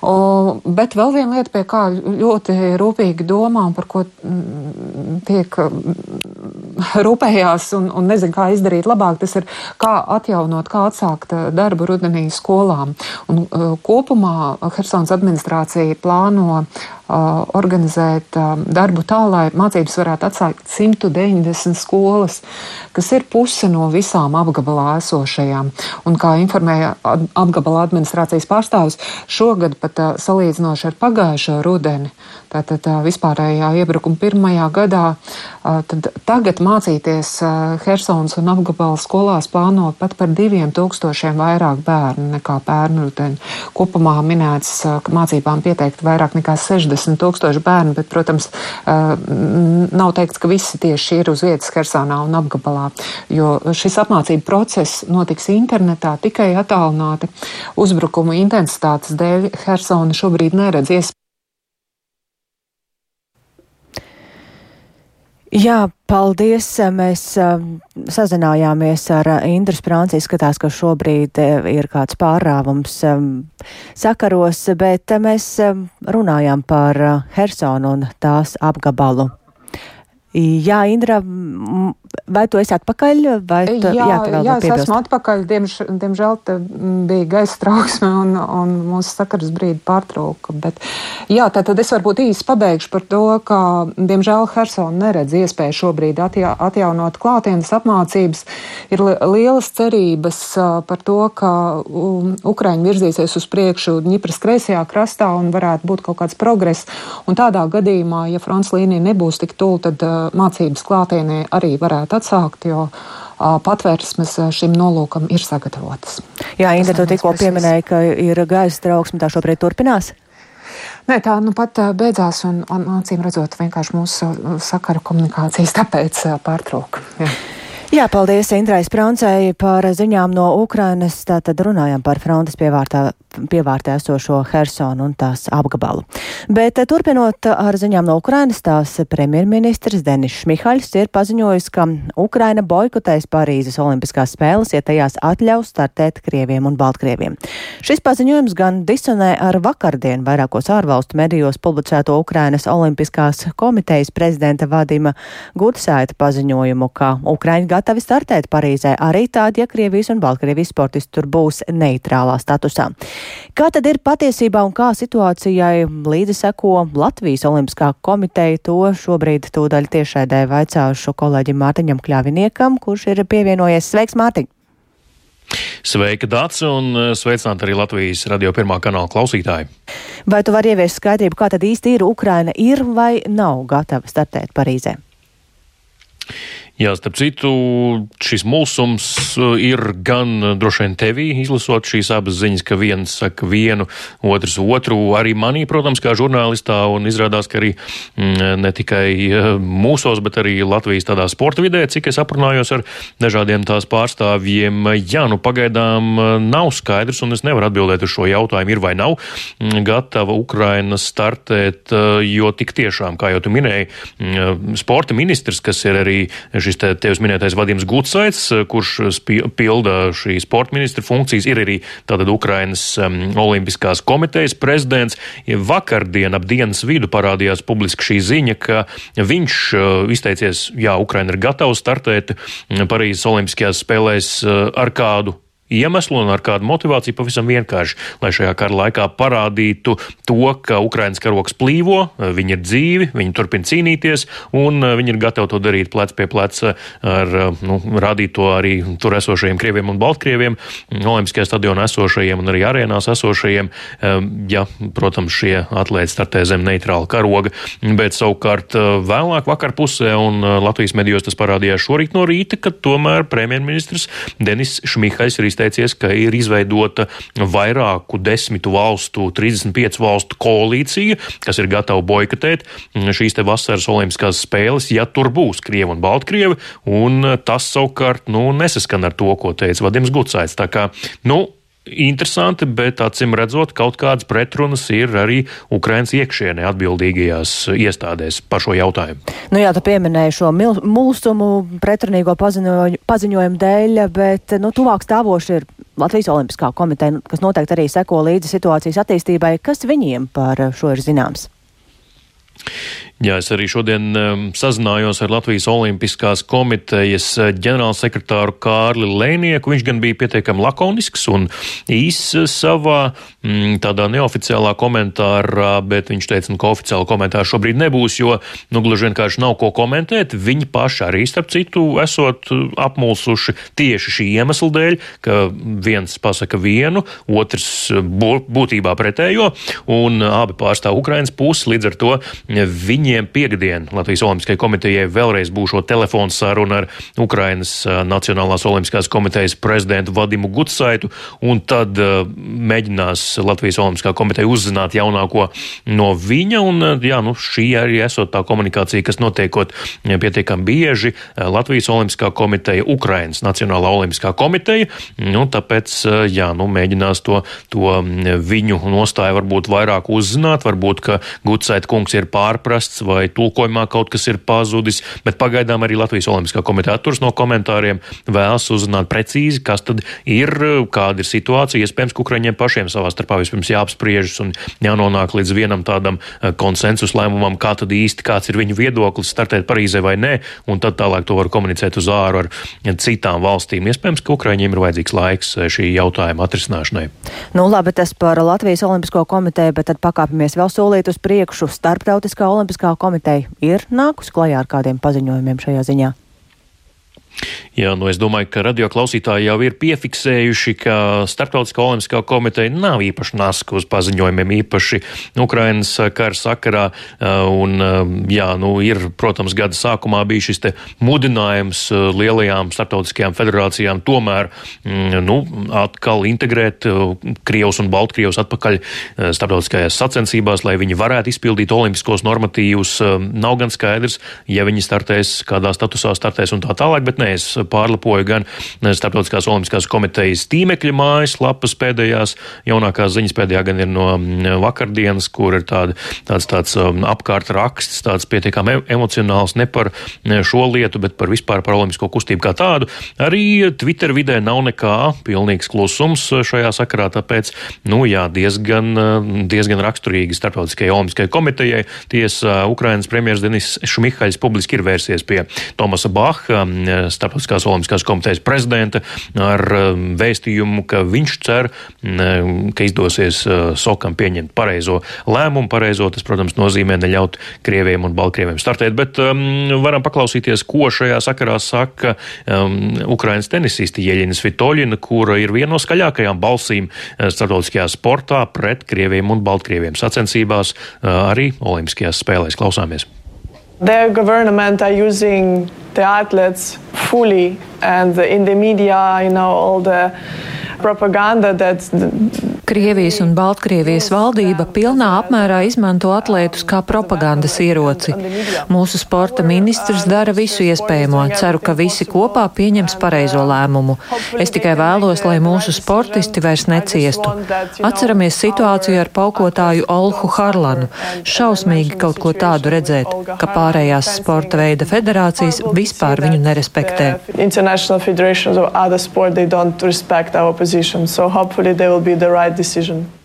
O, bet vēl viena lieta, pie kā ļoti rūpīgi domā un par ko mm, tiek mm, rūpējās un, un nezinu, kā izdarīt labāk, tas ir, kā atjaunot, kā atsākt eh, darbu rudenī skolām. Un, uh, kopumā Hersons administrācija plāno organizēt darbu tā, lai mācības varētu atsākt 190 skolas, kas ir puse no visām apgabalā esošajām. Un, kā informēja apgabala administrācijas pārstāvis, šogad pat salīdzinoši ar pagājušo rudeni, tātad vispārējā iebrukuma pirmajā gadā, tad tagad mācīties Hersons un apgabala skolās plāno pat par diviem tūkstošiem vairāk bērnu nekā pērnu rudeni. Kopumā minēts, ka mācībām pieteikti vairāk nekā 60 40 tūkstoši bērnu, bet, protams, nav teikts, ka visi tieši ir uz vietas Hersonā un apgabalā, jo šis apmācību process notiks internetā tikai attālināti. Uzbrukumu intensitātes dēļ Hersona šobrīd neredz iespēju. Jā, paldies. Mēs sazinājāmies ar Indru Sprānci. Izskatās, ka šobrīd ir kāds pārāvums sakaros, bet mēs runājām par Hersonu un tās apgabalu. Jā, Indra, vai tu esi atpakaļ? Tu, jā, jā, jā es esmu atpakaļ. Diemž, diemžēl bija gaisa trauksme un, un mūsu sakars brīdi pārtrauka. Bet, jā, tātad es varbūt īsi pabeigšu par to, ka, diemžēl, Hersona neredz iespēju šobrīd atja, atjaunot klātienes apmācības. Ir lielas cerības par to, ka Ukraiņi virzīsies uz priekšu Ņipras kreisajā krastā un varētu būt kaut kāds progress. Un tādā gadījumā, ja fronts līnija nebūs tik tuvu, tad mācības klātienē arī varētu atsākt, jo patvērsmes šim nolūkam ir sagatavotas. Jā, Inga, tu tikko pieminēji, ka ir gaisa trauksme, tā šobrīd turpinās? Nē, tā nu pat beidzās, un, un acīm redzot, vienkārši mūsu sakaru komunikācijas tāpēc pārtrauka. Jā. Paldies Indrai Sprauncei par ziņām no Ukrainas. Tātad runājām par frontes pievārtā, pievārtā esošo Hersonu un tās apgabalu. Bet eh, turpinot ar ziņām no Ukrainas, tās premjerministrs Denis Šmihaļs ir paziņojis, ka Ukraina boikotēs Parīzes Olimpiskās spēles, ja tajās atļaus startēt Krieviem un Baltkrieviem. Šis paziņojums gan disonē ar vakardien vairākos ārvalstu medijos publicēto Ukrainas Olimpiskās komitejas prezidenta Vadima Gudsaita paziņojumu, ka Ukraiņa gatavi startēt Parīzē, arī tādi, ja Krievijas un Baltkrievijas sportisti tur būs neitrālā statusā. Kā tad ir patiesībā un kā situācijai līdzi seko Latvijas Olimpiskā komiteja, to šobrīd tūdaļ tiešraidē vaicāšu kolēģim Mārtiņam Kļaviniekam, kurš ir pievienojies. Sveiks, Mārtiņ! Sveika, Dārts, un eh, sveicināt arī Latvijas radio pirmā kanāla klausītāji. Vai tu vari ieviest skaidrību, kā tad īsti ir Ukraina ir vai nav gatava startēt Parīzē? Jā, starp citu, šis mulsums uh, ir gan uh, droši vien tevī, izlasot šīs abas ziņas, ka viens saka vienu, otrs otru, arī manī, protams, kā žurnālistā, un izrādās, ka arī mm, ne tikai uh, mūsos, bet arī Latvijas tādā sporta vidē, cik es aprunājos ar dažādiem tās pārstāvjiem. Jā, nu pagaidām nav skaidrs, un es nevaru atbildēt uz šo jautājumu, ir vai nav mm, gatava Ukraina startēt, jo tik tiešām, kā jau tu minēji, mm, sporta ministrs, kas ir arī šis šis te, tevis minētais Vadims Gutsaits, eh, kurš pilda šī sporta ministra funkcijas, ir arī tātad Ukrainas um, Olimpiskās komitejas prezidents. Vakardien ap dienas vidu parādījās publiski šī ziņa, ka viņš uh, izteicies, jā, Ukraina ir gatava startēt Parīzes Olimpiskajās spēlēs uh, ar kādu iemeslu un ar kādu motivāciju pavisam vienkārši, lai šajā kara laikā parādītu to, ka Ukrainas karoks plīvo, viņi ir dzīvi, viņi turpina cīnīties un eh, viņi ir gatavi to darīt plec pie pleca ar, eh, nu, rādīt to arī tur esošajiem krieviem un baltkrieviem, Olimpiskajā stadionā esošajiem un arī arēnās esošajiem, eh, ja, protams, šie atlēti startē zem neitrāla karoga, bet savukārt vēlāk vakar pusē un Latvijas medijos tas parādījās šorīt no rīta, ka tomēr premjerministrs Denis Šmihais ir izteicis izteicies, ka ir izveidota vairāku desmitu valstu, 35 valstu koalīcija, kas ir gatava boikotēt šīs te vasaras olimpiskās spēles, ja tur būs Krievi un Baltkrievi, un tas savukārt, nu, nesaskan ar to, ko teica Vadims Gucaits. Tā kā, nu, interesanti, bet acīm redzot, kaut kādas pretrunas ir arī Ukrainas iekšienē atbildīgajās iestādēs par šo jautājumu. Nu jā, tu pieminēji šo mulsumu pretrunīgo paziņojumu, paziņojumu dēļ, bet nu, tuvāk stāvoši ir Latvijas Olimpiskā komiteja, kas noteikti arī seko līdzi situācijas attīstībai. Kas viņiem par šo ir zināms? Jā, es arī šodien um, sazinājos ar Latvijas Olimpiskās komitejas uh, ģenerālsekretāru Kārli Lēnieku. Viņš gan bija pietiekami lakonisks un īss savā mm, tādā neoficiālā komentārā, bet viņš teica, nu, ka oficiāla komentāra šobrīd nebūs, jo, nu, gluži vienkārši nav ko komentēt. Viņi paši arī, starp citu, esot uh, apmulsuši tieši šī iemesla dēļ, ka viens pasaka vienu, otrs uh, būtībā pretējo, un abi pārstāv Ukrainas pusi, līdz ar to viņi viņiem piekdien Latvijas Olimpiskajai komitejai vēlreiz būšo telefonu saruna ar Ukrainas Nacionālās Olimpiskās komitejas prezidentu Vadimu Gutsaitu, un tad mēģinās Latvijas Olimpiskā komiteja uzzināt jaunāko no viņa, un jā, nu, šī arī esot tā komunikācija, kas notiekot pietiekami bieži Latvijas Olimpiskā komiteja, Ukrainas Nacionālā Olimpiskā komiteja, nu, tāpēc, jā, nu, mēģinās to, to viņu nostāju varbūt vairāk uzzināt, varbūt, ka Gutsaita kungs ir pārprasts aizmirsts vai tulkojumā kaut kas ir pazudis, bet pagaidām arī Latvijas Olimpiskā komiteja atturas no komentāriem, vēlas uzzināt precīzi, kas tad ir, kāda ir situācija. Iespējams, ka Ukraiņiem pašiem savā starpā vispirms jāapspriežas un jānonāk līdz vienam tādam eh, konsensus lēmumam, kā tad īsti kāds ir viņu viedoklis, startēt Parīzē vai nē, un tad tālāk to var komunicēt uz āru ar citām valstīm. Iespējams, ka Ukraiņiem ir vajadzīgs laiks eh, šī jautājuma atrisināšanai. Nu, labi, tas par Latvijas Olimpisko komiteju, bet tad pakāpjamies vēl solīt uz priekšu. Starptautiskā Olimpiskā komiteja ir nākus klajā ar kādiem paziņojumiem šajā ziņā? Jā, nu es domāju, ka radioklausītāji jau ir piefiksējuši, ka Startautiskā olimpiskā komiteja nav īpaši naska uz paziņojumiem, īpaši Ukrainas kara sakarā. Un, jā, nu ir, protams, gada sākumā bija šis mudinājums lielajām startautiskajām federācijām tomēr, mm, nu, atkal integrēt Krievus un Baltkrievus atpakaļ startautiskajās sacensībās, lai viņi varētu izpildīt olimpiskos normatīvus. Nav gan skaidrs, ja viņi startēs, kādā statusā startēs un tā tālāk, bet nē, es pārlapoju gan Starptautiskās olimpiskās komitejas tīmekļa mājaslapas pēdējās, jaunākās ziņas pēdējā gan ir no vakardienas, kur ir tāda, tāds, tāds apkārt raksts, tāds pietiekami emocionāls ne par šo lietu, bet par vispār par olimpisko kustību kā tādu. Arī Twitter vidē nav nekā, pilnīgs klusums šajā sakarā, tāpēc, nu jā, diezgan, diezgan raksturīgi Starptautiskajai olimpiskajai komitejai. Tiesa, Ukrainas premjeras Denis Šmihaļs publiski ir vērsies pie Tomasa Baha, Starptautiskās olimpiskās komitejas prezidenta ar um, vēstījumu, ka viņš cer, um, ka izdosies uh, Sokam pieņemt pareizo lēmumu. Pareizo tas, protams, nozīmē neļaut Krieviem un Baltkrieviem startēt, bet um, varam paklausīties, ko šajā sakarā saka um, Ukrainas tenisiste Jeļina Svitoļina, kura ir viena no skaļākajām balsīm uh, starptautiskajā sportā pret Krieviem un Baltkrieviem sacensībās uh, arī Olimpiskajās spēlēs. Klausāmies! Their government are using the athletes fully, and in the media, you know, all the propaganda that Krievijas un Baltkrievijas valdība pilnā apmērā izmanto atlētus kā propagandas ieroci. Mūsu sporta ministrs dara visu iespējamo. Ceru, ka visi kopā pieņems pareizo lēmumu. Es tikai vēlos, lai mūsu sportisti vairs neciestu. Atceramies situāciju ar paukotāju Olhu Harlanu. Šausmīgi kaut ko tādu redzēt, ka pārējās sporta veida federācijas vispār viņu nerespektē. So hopefully they will be the right right decision.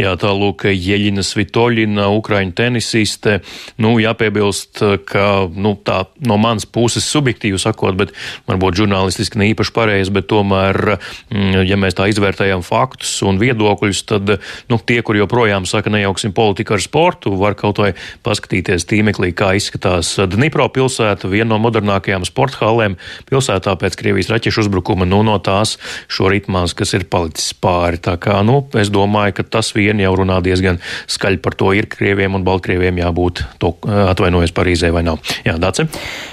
Jā, tālūk, Jeļina Svitoļina, Ukraiņu tenisiste. Nu, jāpiebilst, ka nu, tā no manas puses subjektīvi sakot, bet varbūt žurnālistiski ne īpaši pareizi, bet tomēr, mm, ja mēs tā izvērtējam faktus un viedokļus, tad nu, tie, kur joprojām saka, nejauksim politiku ar sportu, var kaut vai paskatīties tīmeklī, kā izskatās Dnipro pilsēta, viena no modernākajām sporta hallēm pilsētā pēc Krievijas raķešu uzbrukuma, nu, no tās šo ritmās, kas ir palicis pāri. Tā kā, nu, es domāju, ka tas vien jau runā diezgan skaļi par to, ir Krieviem un Baltkrieviem jābūt to atvainojas Parīzē vai nav. Jā, Dace?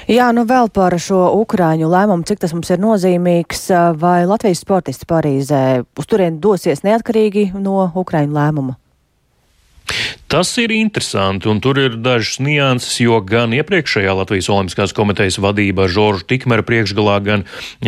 Jā, nu vēl par šo Ukrāņu lēmumu, cik tas mums ir nozīmīgs, vai Latvijas sportisti Parīzē uz turien dosies neatkarīgi no Ukrāņu lēmuma? Tas ir interesanti, un tur ir dažas nianses, jo gan iepriekšējā Latvijas Olimpiskās komitejas vadība ar Žoržu Tikmera priekšgalā, gan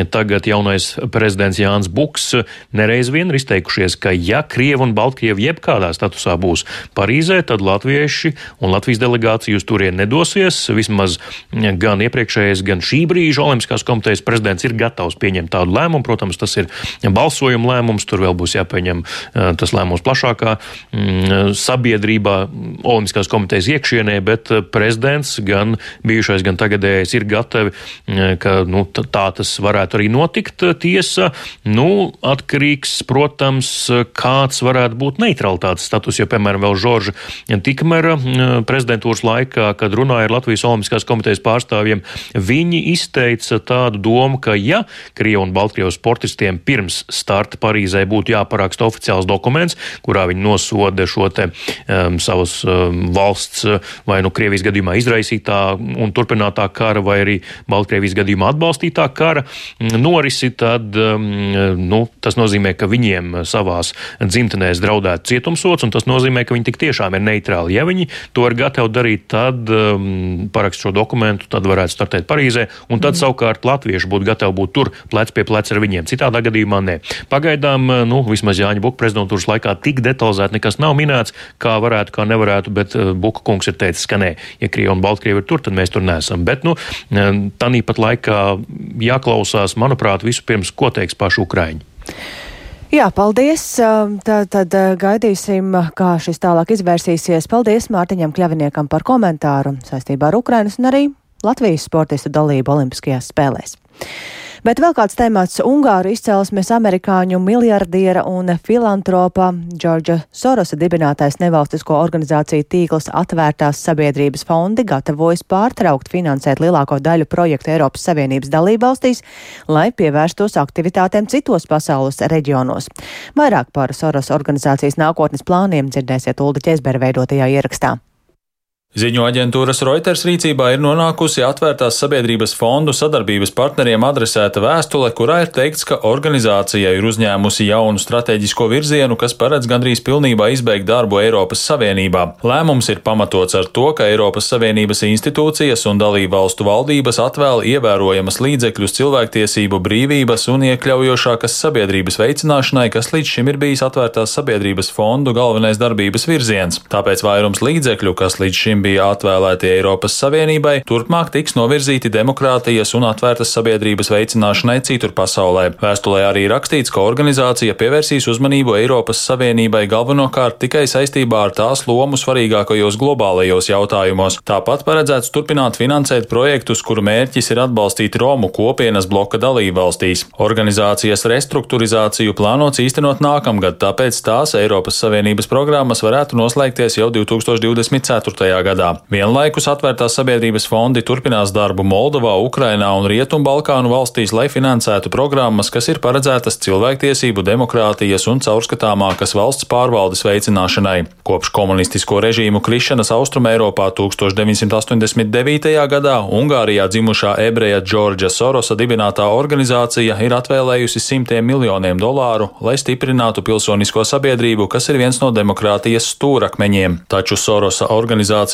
tagad jaunais prezidents Jānis Buks nereiz vien ir izteikušies, ka ja Krievi un Baltkrievi jebkādā statusā būs Parīzē, tad latvieši un Latvijas delegācija uz turien nedosies. Vismaz gan iepriekšējais, gan šī brīža Olimpiskās komitejas prezidents ir gatavs pieņemt tādu lēmumu. Protams, tas ir balsojuma lēmums, tur vēl būs jāpieņem eh, tas lēmums plašākā mm, sabiedrībā kārtībā Olimpiskās komitejas iekšienē, bet eh, prezidents, gan bijušais, gan tagadējais, ir gatavi, eh, ka nu, tā tas varētu arī notikt. Tiesa, nu, atkarīgs, protams, kāds varētu būt neutralitātes status, jo, piemēram, vēl Žorža Tikmera eh, prezidentūras laikā, kad runāja ar Latvijas Olimpiskās komitejas pārstāvjiem, viņi izteica tādu domu, ka ja Krievu un Baltkrievas sportistiem pirms starta Parīzē būtu jāparaksta oficiāls dokuments, kurā viņi nosoda šo te um, savas um, valsts uh, vai nu Krievijas gadījumā izraisītā un turpinātā kara vai arī Baltkrievijas gadījumā atbalstītā kara norisi, tad um, nu, tas nozīmē, ka viņiem savās dzimtenēs draudētu cietumsots, un tas nozīmē, ka viņi tik tiešām ir neitrāli. Ja viņi to ir gatavi darīt, tad um, parakst šo dokumentu, tad varētu startēt Parīzē, un tad mm. savukārt latvieši būtu gatavi būt tur plec pie pleca ar viņiem. Citādā gadījumā nē. Pagaidām, nu, vismaz Jāņa Buka prezidentūras laikā tik detalizēti nekas nav minēts, kā varētu varētu, kā nevarētu, bet uh, Buka kungs ir teicis, ka nē, ja Krievija un Baltkrievi ir tur, tad mēs tur nesam. Bet, nu, uh, tāpat laikā jāklausās, manuprāt, vispirms, ko teiks paši Ukraiņi. Jā, paldies. Tad, tad gaidīsim, kā šis tālāk izvērsīsies. Paldies Mārtiņam Kļaviniekam par komentāru saistībā ar Ukrainas un arī Latvijas sportistu dalību Olimpiskajās spēlēs. Bet vēl kāds temats - Ungāru izcelsmes amerikāņu miljardiera un filantropa Džordža Sorosa dibinātais nevalstisko organizāciju tīkls atvērtās sabiedrības fondi gatavojas pārtraukt finansēt lielāko daļu projektu Eiropas Savienības dalībvalstīs, lai pievērstos aktivitātēm citos pasaules reģionos. Vairāk par Soros organizācijas nākotnes plāniem dzirdēsiet Ulda Ķezbera veidotajā ierakstā. Ziņu aģentūras Reuters rīcībā ir nonākusi atvērtās sabiedrības fondu sadarbības partneriem adresēta vēstule, kurā ir teikts, ka organizācija ir uzņēmusi jaunu strateģisko virzienu, kas paredz gandrīz pilnībā izbeigt darbu Eiropas Savienībā. Lēmums ir pamatots ar to, ka Eiropas Savienības institūcijas un dalību valstu valdības atvēl ievērojamas līdzekļus cilvēktiesību brīvības un iekļaujošākas sabiedrības veicināšanai, kas līdz šim ir bijis atvērtās sabiedrības fondu galvenais darbības virziens. Tāpēc vairums līdzekļu, kas līdz šim bija atvēlēti Eiropas Savienībai, turpmāk tiks novirzīti demokrātijas un atvērtas sabiedrības veicināšanai citur pasaulē. Vēstulē arī rakstīts, ka organizācija pievērsīs uzmanību Eiropas Savienībai galvenokārt tikai saistībā ar tās lomu svarīgākajos globālajos jautājumos. Tāpat paredzēts turpināt finansēt projektus, kuru mērķis ir atbalstīt Romu kopienas bloka dalībvalstīs. Organizācijas restruktūrizāciju plānots īstenot nākamgad, tāpēc tās Eiropas Savienības programmas varētu noslēgties jau 2024. gadā gadā. Vienlaikus atvērtās sabiedrības fondi turpinās darbu Moldovā, Ukrainā un Rietumbalkānu valstīs, lai finansētu programmas, kas ir paredzētas cilvēktiesību, demokrātijas un caurskatāmākas valsts pārvaldes veicināšanai. Kopš komunistisko režīmu krišanas Austrumēropā 1989. gadā Ungārijā dzimušā ebreja Džordža Sorosa dibinātā organizācija ir atvēlējusi simtiem miljoniem dolāru, lai stiprinātu pilsonisko sabiedrību, kas ir viens no demokrātijas stūrakmeņiem. Taču Sorosa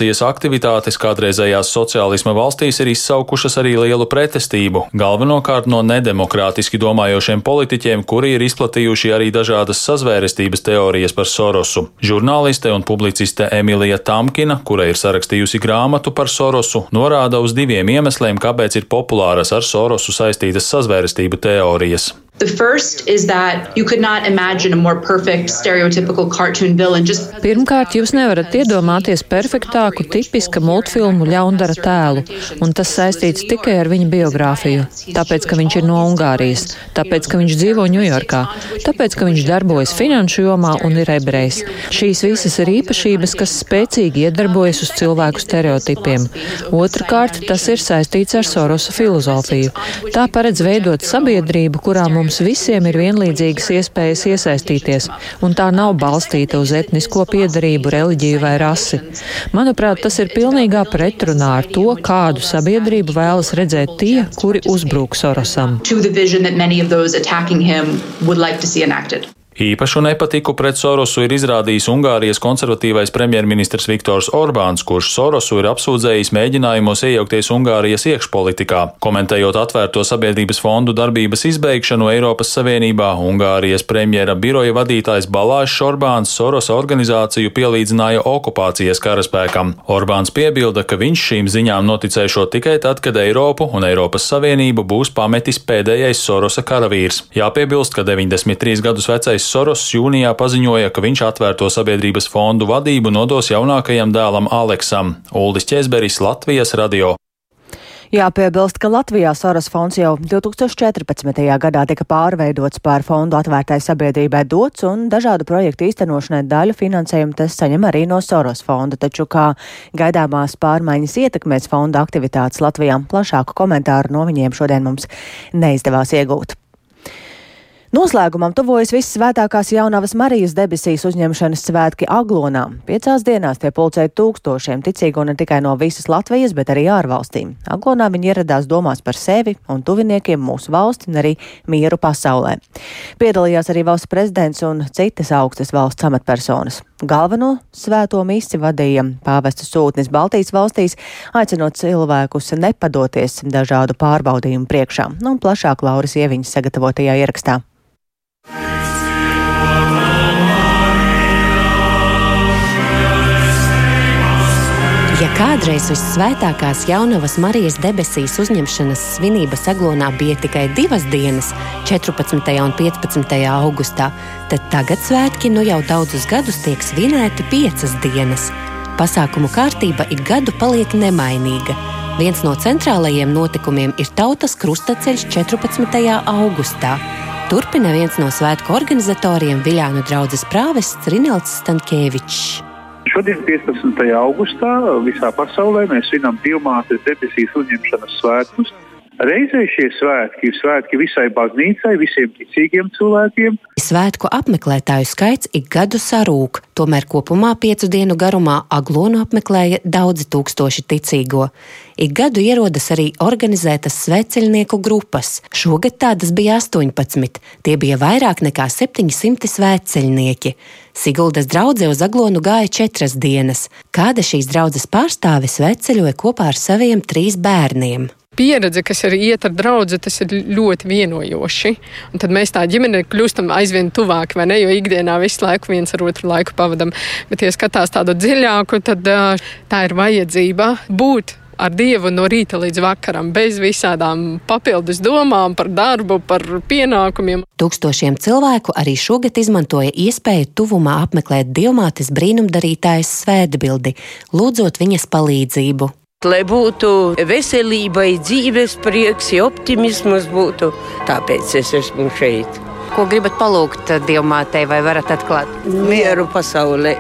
organizācijas aktivitātes kādreizējās sociālisma valstīs ir izsaukušas arī lielu pretestību, galvenokārt no nedemokrātiski domājošiem politiķiem, kuri ir izplatījuši arī dažādas sazvērestības teorijas par Sorosu. Žurnāliste un publiciste Emilija Tamkina, kura ir sarakstījusi grāmatu par Sorosu, norāda uz diviem iemesliem, kāpēc ir populāras ar Sorosu saistītas sazvērestību teorijas. Pirmkārt, jūs nevarat iedomāties perfektāku, tipiska multfilmu ļaundara tēlu, un tas saistīts tikai ar viņa biogrāfiju. Tāpēc, ka viņš ir no Ungārijas, tāpēc, ka viņš dzīvo Ņujorkā, tāpēc, ka viņš darbojas finanšu jomā un ir ebrejs. Šīs visas ir īpašības, kas spēcīgi iedarbojas uz cilvēku stereotipiem. Otrakārt, tas ir saistīts ar Sorosa filozofiju. Tā paredz veidot sabiedrību, kurā mums mums visiem ir vienlīdzīgas iespējas iesaistīties, un tā nav balstīta uz etnisko piedarību, reliģiju vai rasi. Manuprāt, tas ir pilnīgā pretrunā ar to, kādu sabiedrību vēlas redzēt tie, kuri uzbrūk Sorosam. Īpašu nepatiku pret Sorosu ir izrādījis Ungārijas konservatīvais premjerministrs Viktors Orbāns, kurš Sorosu ir apsūdzējis mēģinājumos iejaukties Ungārijas iekšpolitikā. Komentējot atvērto sabiedrības fondu darbības izbeigšanu Eiropas Savienībā, Ungārijas premjera biroja vadītājs Balāšs Orbāns Sorosa organizāciju pielīdzināja okupācijas karaspēkam. Orbāns piebilda, ka viņš šīm ziņām noticēšot tikai tad, kad Eiropu un Eiropas Savienību būs pametis pēdējais Sorosa karavīrs. Jāpiebilst, ka 93 gadus vecais Soros jūnijā paziņoja, ka viņš atvērto sabiedrības fondu vadību nodos jaunākajam dēlam Aleksam. Uldis Česberis, Latvijas radio. Jāpiebilst, ka Latvijā Soros fonds jau 2014. gadā tika pārveidots par fondu atvērtai sabiedrībai dots, un dažādu projektu īstenošanai daļu finansējumu tas saņem arī no Soros fonda, taču kā gaidāmās pārmaiņas ietekmēs fonda aktivitātes Latvijā, plašāku komentāru no viņiem šodien mums neizdevās iegūt. Noslēgumam tuvojas vissvētākās jaunavas Marijas debesīs uzņemšanas svētki Aglonā. Piecās dienās tie pulcēja tūkstošiem ticīgo ne tikai no visas Latvijas, bet arī ārvalstīm. Aglonā viņi ieradās domās par sevi un tuviniekiem mūsu valsti un arī mieru pasaulē. Piedalījās arī valsts prezidents un citas augstas valsts amatpersonas. Galveno svēto misi vadīja pāvesta sūtnis Baltijas valstīs, aicinot cilvēkus nepadoties dažādu pārbaudījumu priekšā. Nu, plašāk Lauris Ieviņas sagatavotajā ierakstā. Ja kādreiz vissvētākās jaunavas Marijas debesīs uzņemšanas svinības aglonā bija tikai divas dienas, 14. un 15. augustā, tad tagad svētki nu jau daudzus gadus tiek svinēti piecas dienas. Pasākumu kārtība ik gadu paliek nemainīga. Viens no centrālajiem notikumiem ir Tautas krustaceļš 14. augustā. Turpina viens no svētku organizatoriem Viljānu draugs prāvests Rinalds Stankēvičs. Šodien, 15. augustā, visā pasaulē mēs svinam Dievmātes debesīs uzņemšanas svētkus. Reizē šie svētki ir svētki visai baznīcai, visiem ticīgiem cilvēkiem. Svētku apmeklētāju skaits ik gadu sarūk, tomēr kopumā piecu dienu garumā aglonu apmeklēja daudzi tūkstoši ticīgo. Ik gadu ierodas arī organizētas sveceļnieku grupas. Šogad tādas bija 18, tie bija vairāk nekā 700 sveceļnieki. Siguldas draudzē uz aglonu gāja četras dienas. Kāda šīs draudzes pārstāve sveceļoja kopā ar saviem trīs bērniem pieredze, kas ir iet ar draugu, tas ir ļoti vienojoši. Un tad mēs tā ģimene kļūstam aizvien tuvāk, vai ne? Jo ikdienā visu laiku viens ar otru laiku pavadām. Bet, ja skatās tādu dziļāku, tad tā ir vajadzība būt ar Dievu no rīta līdz vakaram, bez visādām papildus domām par darbu, par pienākumiem. Tūkstošiem cilvēku arī šogad izmantoja iespēju tuvumā apmeklēt dievmātes brīnumdarītājas svētbildi, lūdzot viņas palīdzību. Lai būtu veselībai, dzīves prieks, optimisms būtu, tāpēc es esmu šeit. Ko gribat palūgt dievmātei vai varat atklāt? Mieru pasaulē,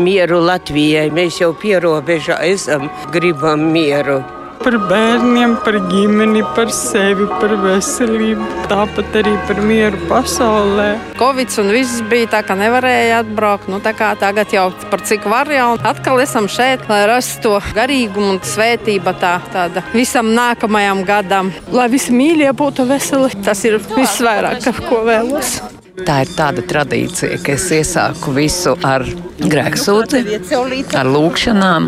mieru Latvijai. Mēs jau pierobežā esam, gribam mieru par bērniem, par ģimeni, par sevi, par veselību, tāpat arī par mieru pasaulē. Covid un viss bija tā, ka nevarēja atbraukt. Nu, tagad jau par cik var jau atkal esam šeit, lai rastu to garīgumu un svētību tā, tāda visam nākamajam gadam. Lai visi mīļie būtu veseli, tas ir visvairāk, ko vēlos. Tā ir tāda tradīcija, ka es iesāku visu ar grēksūdzi, ar lūgšanām,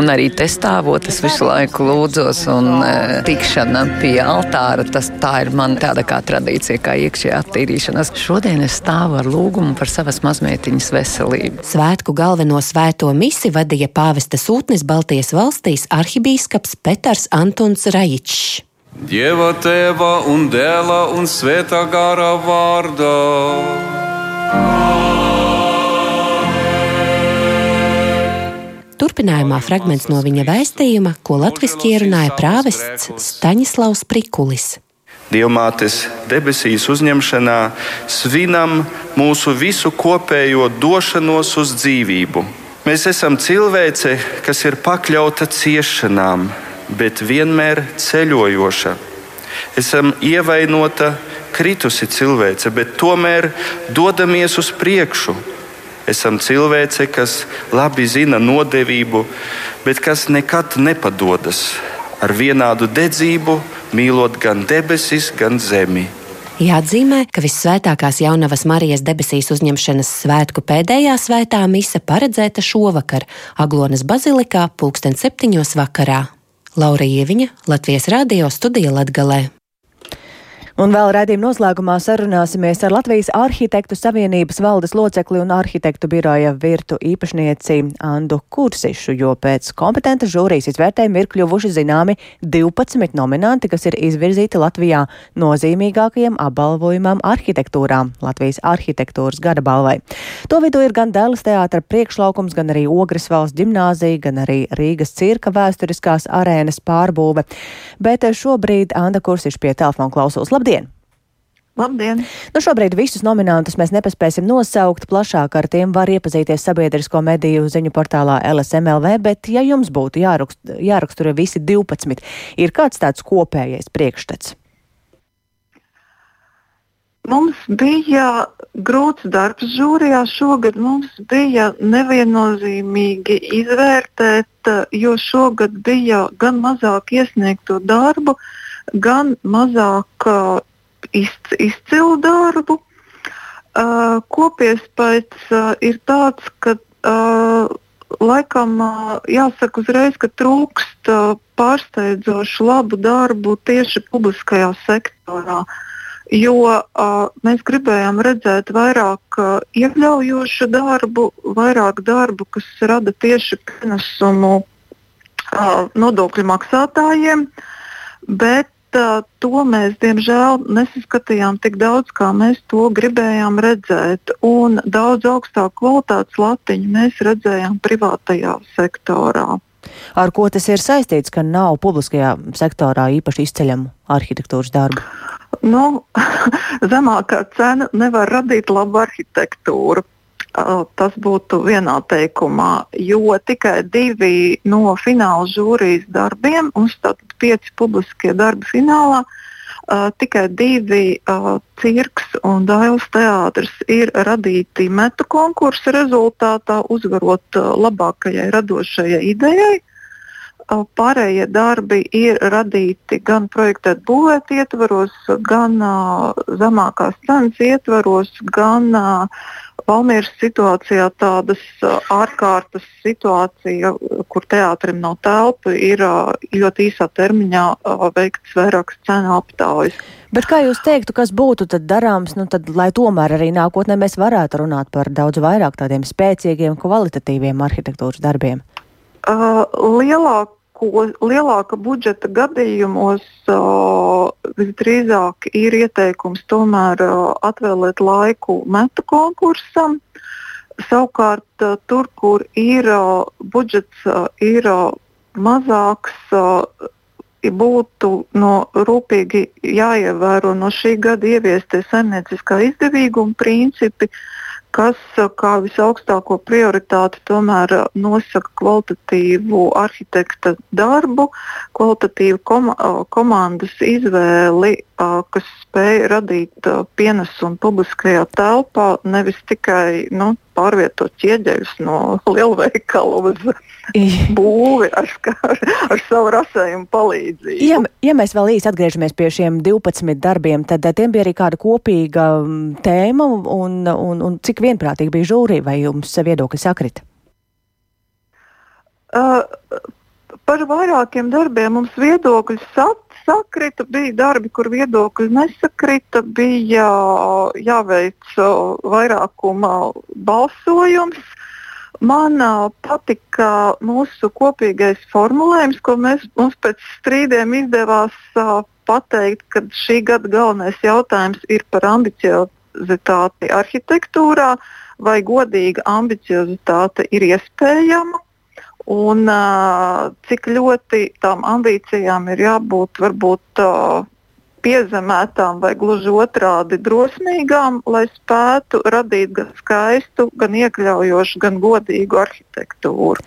un arī te stāvot, es visu laiku lūdzos, un e, tikšana pie altāra, tas tā ir man tāda kā tradīcija, kā iekšējā attīrīšanās. Šodien es stāvu ar lūgumu par savas mazmeitiņas veselību. Svētku galveno svēto misi vadīja pāvesta sūtnis Baltijas valstīs arhibīskaps Peters Antons Rajičs. Dieva tēva un dēla un svētā gara vārdā. Turpinājumā fragments no viņa vēstījuma, ko latviešu ierunāja prāvests Staņislavs Prikulis. Dievmātes debesīs uzņemšanā svinam mūsu visu kopējo došanos uz dzīvību. Mēs esam cilvēce, kas ir pakļauta ciešanām, bet vienmēr ceļojoša. Esam ievainota, kritusi cilvēce, bet tomēr dodamies uz priekšu. Esam cilvēce, kas labi zina nodevību, bet kas nekad nepadodas ar vienādu dedzību, mīlot gan debesis, gan zemi. Jāatzīmē, ka visvētākās jaunavas Marijas debesīs uzņemšanas svētku pēdējā svētā mise paredzēta šovakar Aglonas bazilikā pulksten septiņos vakarā. Laura Ieviņa, Latvijas Rādio studija Latgalē. Un vēl raidījuma noslēgumā sarunāsimies ar Latvijas Arhitektu Savienības valdes locekli un arhitektu biroja virtu īpašnieci Andu Kursišu, jo pēc kompetenta žūrijas izvērtējuma ir kļuvuši zināmi 12 nominanti, kas ir izvirzīti Latvijā nozīmīgākajiem apbalvojumam arhitektūrā - Latvijas arhitektūras gada balvai. To vidū ir gan Dēlas teātra priekšlaukums, gan arī Ogres valsts ģimnāzija, gan arī Rīgas cirka vēsturiskās arēnas pārbūve. Bet šobrīd Anda Kursiša pie telefona klausos. Labdien! Labdien! Nu, šobrīd visus nominantus mēs nepaspēsim nosaukt. Plašāk ar tiem var iepazīties sabiedrisko mediju ziņu portālā LSMLV, bet, ja jums būtu jārakst, jāraksturo visi 12, ir kāds tāds kopējais priekšstats? Mums bija grūts darbs žūrijā. Šogad mums bija neviennozīmīgi izvērtēt, jo šogad bija gan mazāk iesniegto darbu, gan mazāk izc izcilu darbu. Uh, Kopiespējas uh, ir tāds, ka uh, laikam uh, jāsaka uzreiz, ka trūkst uh, pārsteidzoši labu darbu tieši publiskajā sektorā. Jo uh, mēs gribējām redzēt vairāk uh, iekļaujošu darbu, vairāk darbu, kas rada tieši pienesumu uh, nodokļu maksātājiem, bet uh, to mēs diemžēl nesaskatījām tik daudz, kā mēs to gribējām redzēt. Un daudz augstāku kvalitātes latiņu mēs redzējām privātajā sektorā. Ar ko tas ir saistīts, ka nav publiskajā sektorā īpaši izceļamu arhitektūras darbu? Nu, zemākā cena nevar radīt labu arhitektūru. Tas būtu vienā teikumā, jo tikai divi no fināla žūrijas darbiem, mums tātad pieci publiskie darbi finālā, uh, tikai divi uh, cirks un dailes teātris ir radīti metu konkursa rezultātā, uzvarot uh, labākajai radošajai idejai. Uh, pārējie darbi ir radīti gan projektēt būvēt ietvaros, gan uh, zemākās cenas ietvaros, gan uh, Valmīras situācijā tādas ārkārtas situācija, kur teātrim nav telpa, ir ļoti īsā termiņā veikts vairākas cenu aptaujas. Bet kā jūs teiktu, kas būtu darāms, nu tad, lai tomēr arī nākotnē mēs varētu runāt par daudz vairāk tādiem spēcīgiem, kvalitatīviem arhitektūras darbiem? Uh, lielāk ko lielāka budžeta gadījumos uh, visdrīzāk ir ieteikums tomēr uh, atvēlēt laiku metu konkursam. Savukārt, uh, tur, kur ir uh, budžets, uh, ir uh, mazāks, uh, būtu no rūpīgi jāievēro no šī gada ieviestie saimnieciskā izdevīguma principi, kas kā visaugstāko prioritāti tomēr nosaka kvalitatīvu arhitekta darbu, kvalitatīvu koma komandas izvēli, kas spēj radīt pienesumu publiskajā telpā, nevis tikai nu, pārvietot ķieģeļus no lielveikala uz būvi ar, ar, ar savu rasējumu palīdzību. Ja, ja mēs vēl īsi atgriežamies pie šiem 12 darbiem, tad tiem bija arī kāda kopīga tēma un, un, un cik vienprātīgi bija žūrija, vai jums viedokļi sakrita? Uh, par vairākiem darbiem mums viedokļi sat, sakrita, bija darbi, kur viedokļi nesakrita, bija jāveic vairākuma balsojums. Man patika mūsu kopīgais formulējums, ko mēs, mums pēc strīdiem izdevās pateikt, ka šī gada galvenais jautājums ir par ambiciozitāti arhitektūrā, vai godīga ambiciozitāte ir iespējama un cik ļoti tām ambīcijām ir jābūt varbūt piezemētām vai gluži otrādi drosmīgām, lai spētu radīt gan skaistu, gan iekļaujošu, gan godīgu arhitektūru.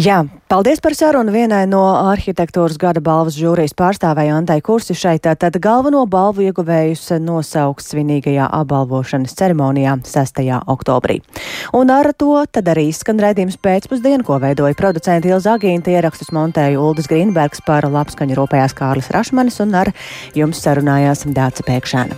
Jā, paldies par sarunu vienai no arhitektūras gada balvas žūrijas pārstāvēja Antai Kursišai. Tātad galveno balvu ieguvējus nosauks svinīgajā apbalvošanas ceremonijā 6. oktobrī. Un ar to tad arī skan redzījums pēcpusdienu, ko veidoja producenti Ilza Agīnta, ierakstus montēja Uldis Grīnbergs par labskaņu rūpējās Kārlis Rašmanis un ar jums sarunājās Dāca Pēkšēna.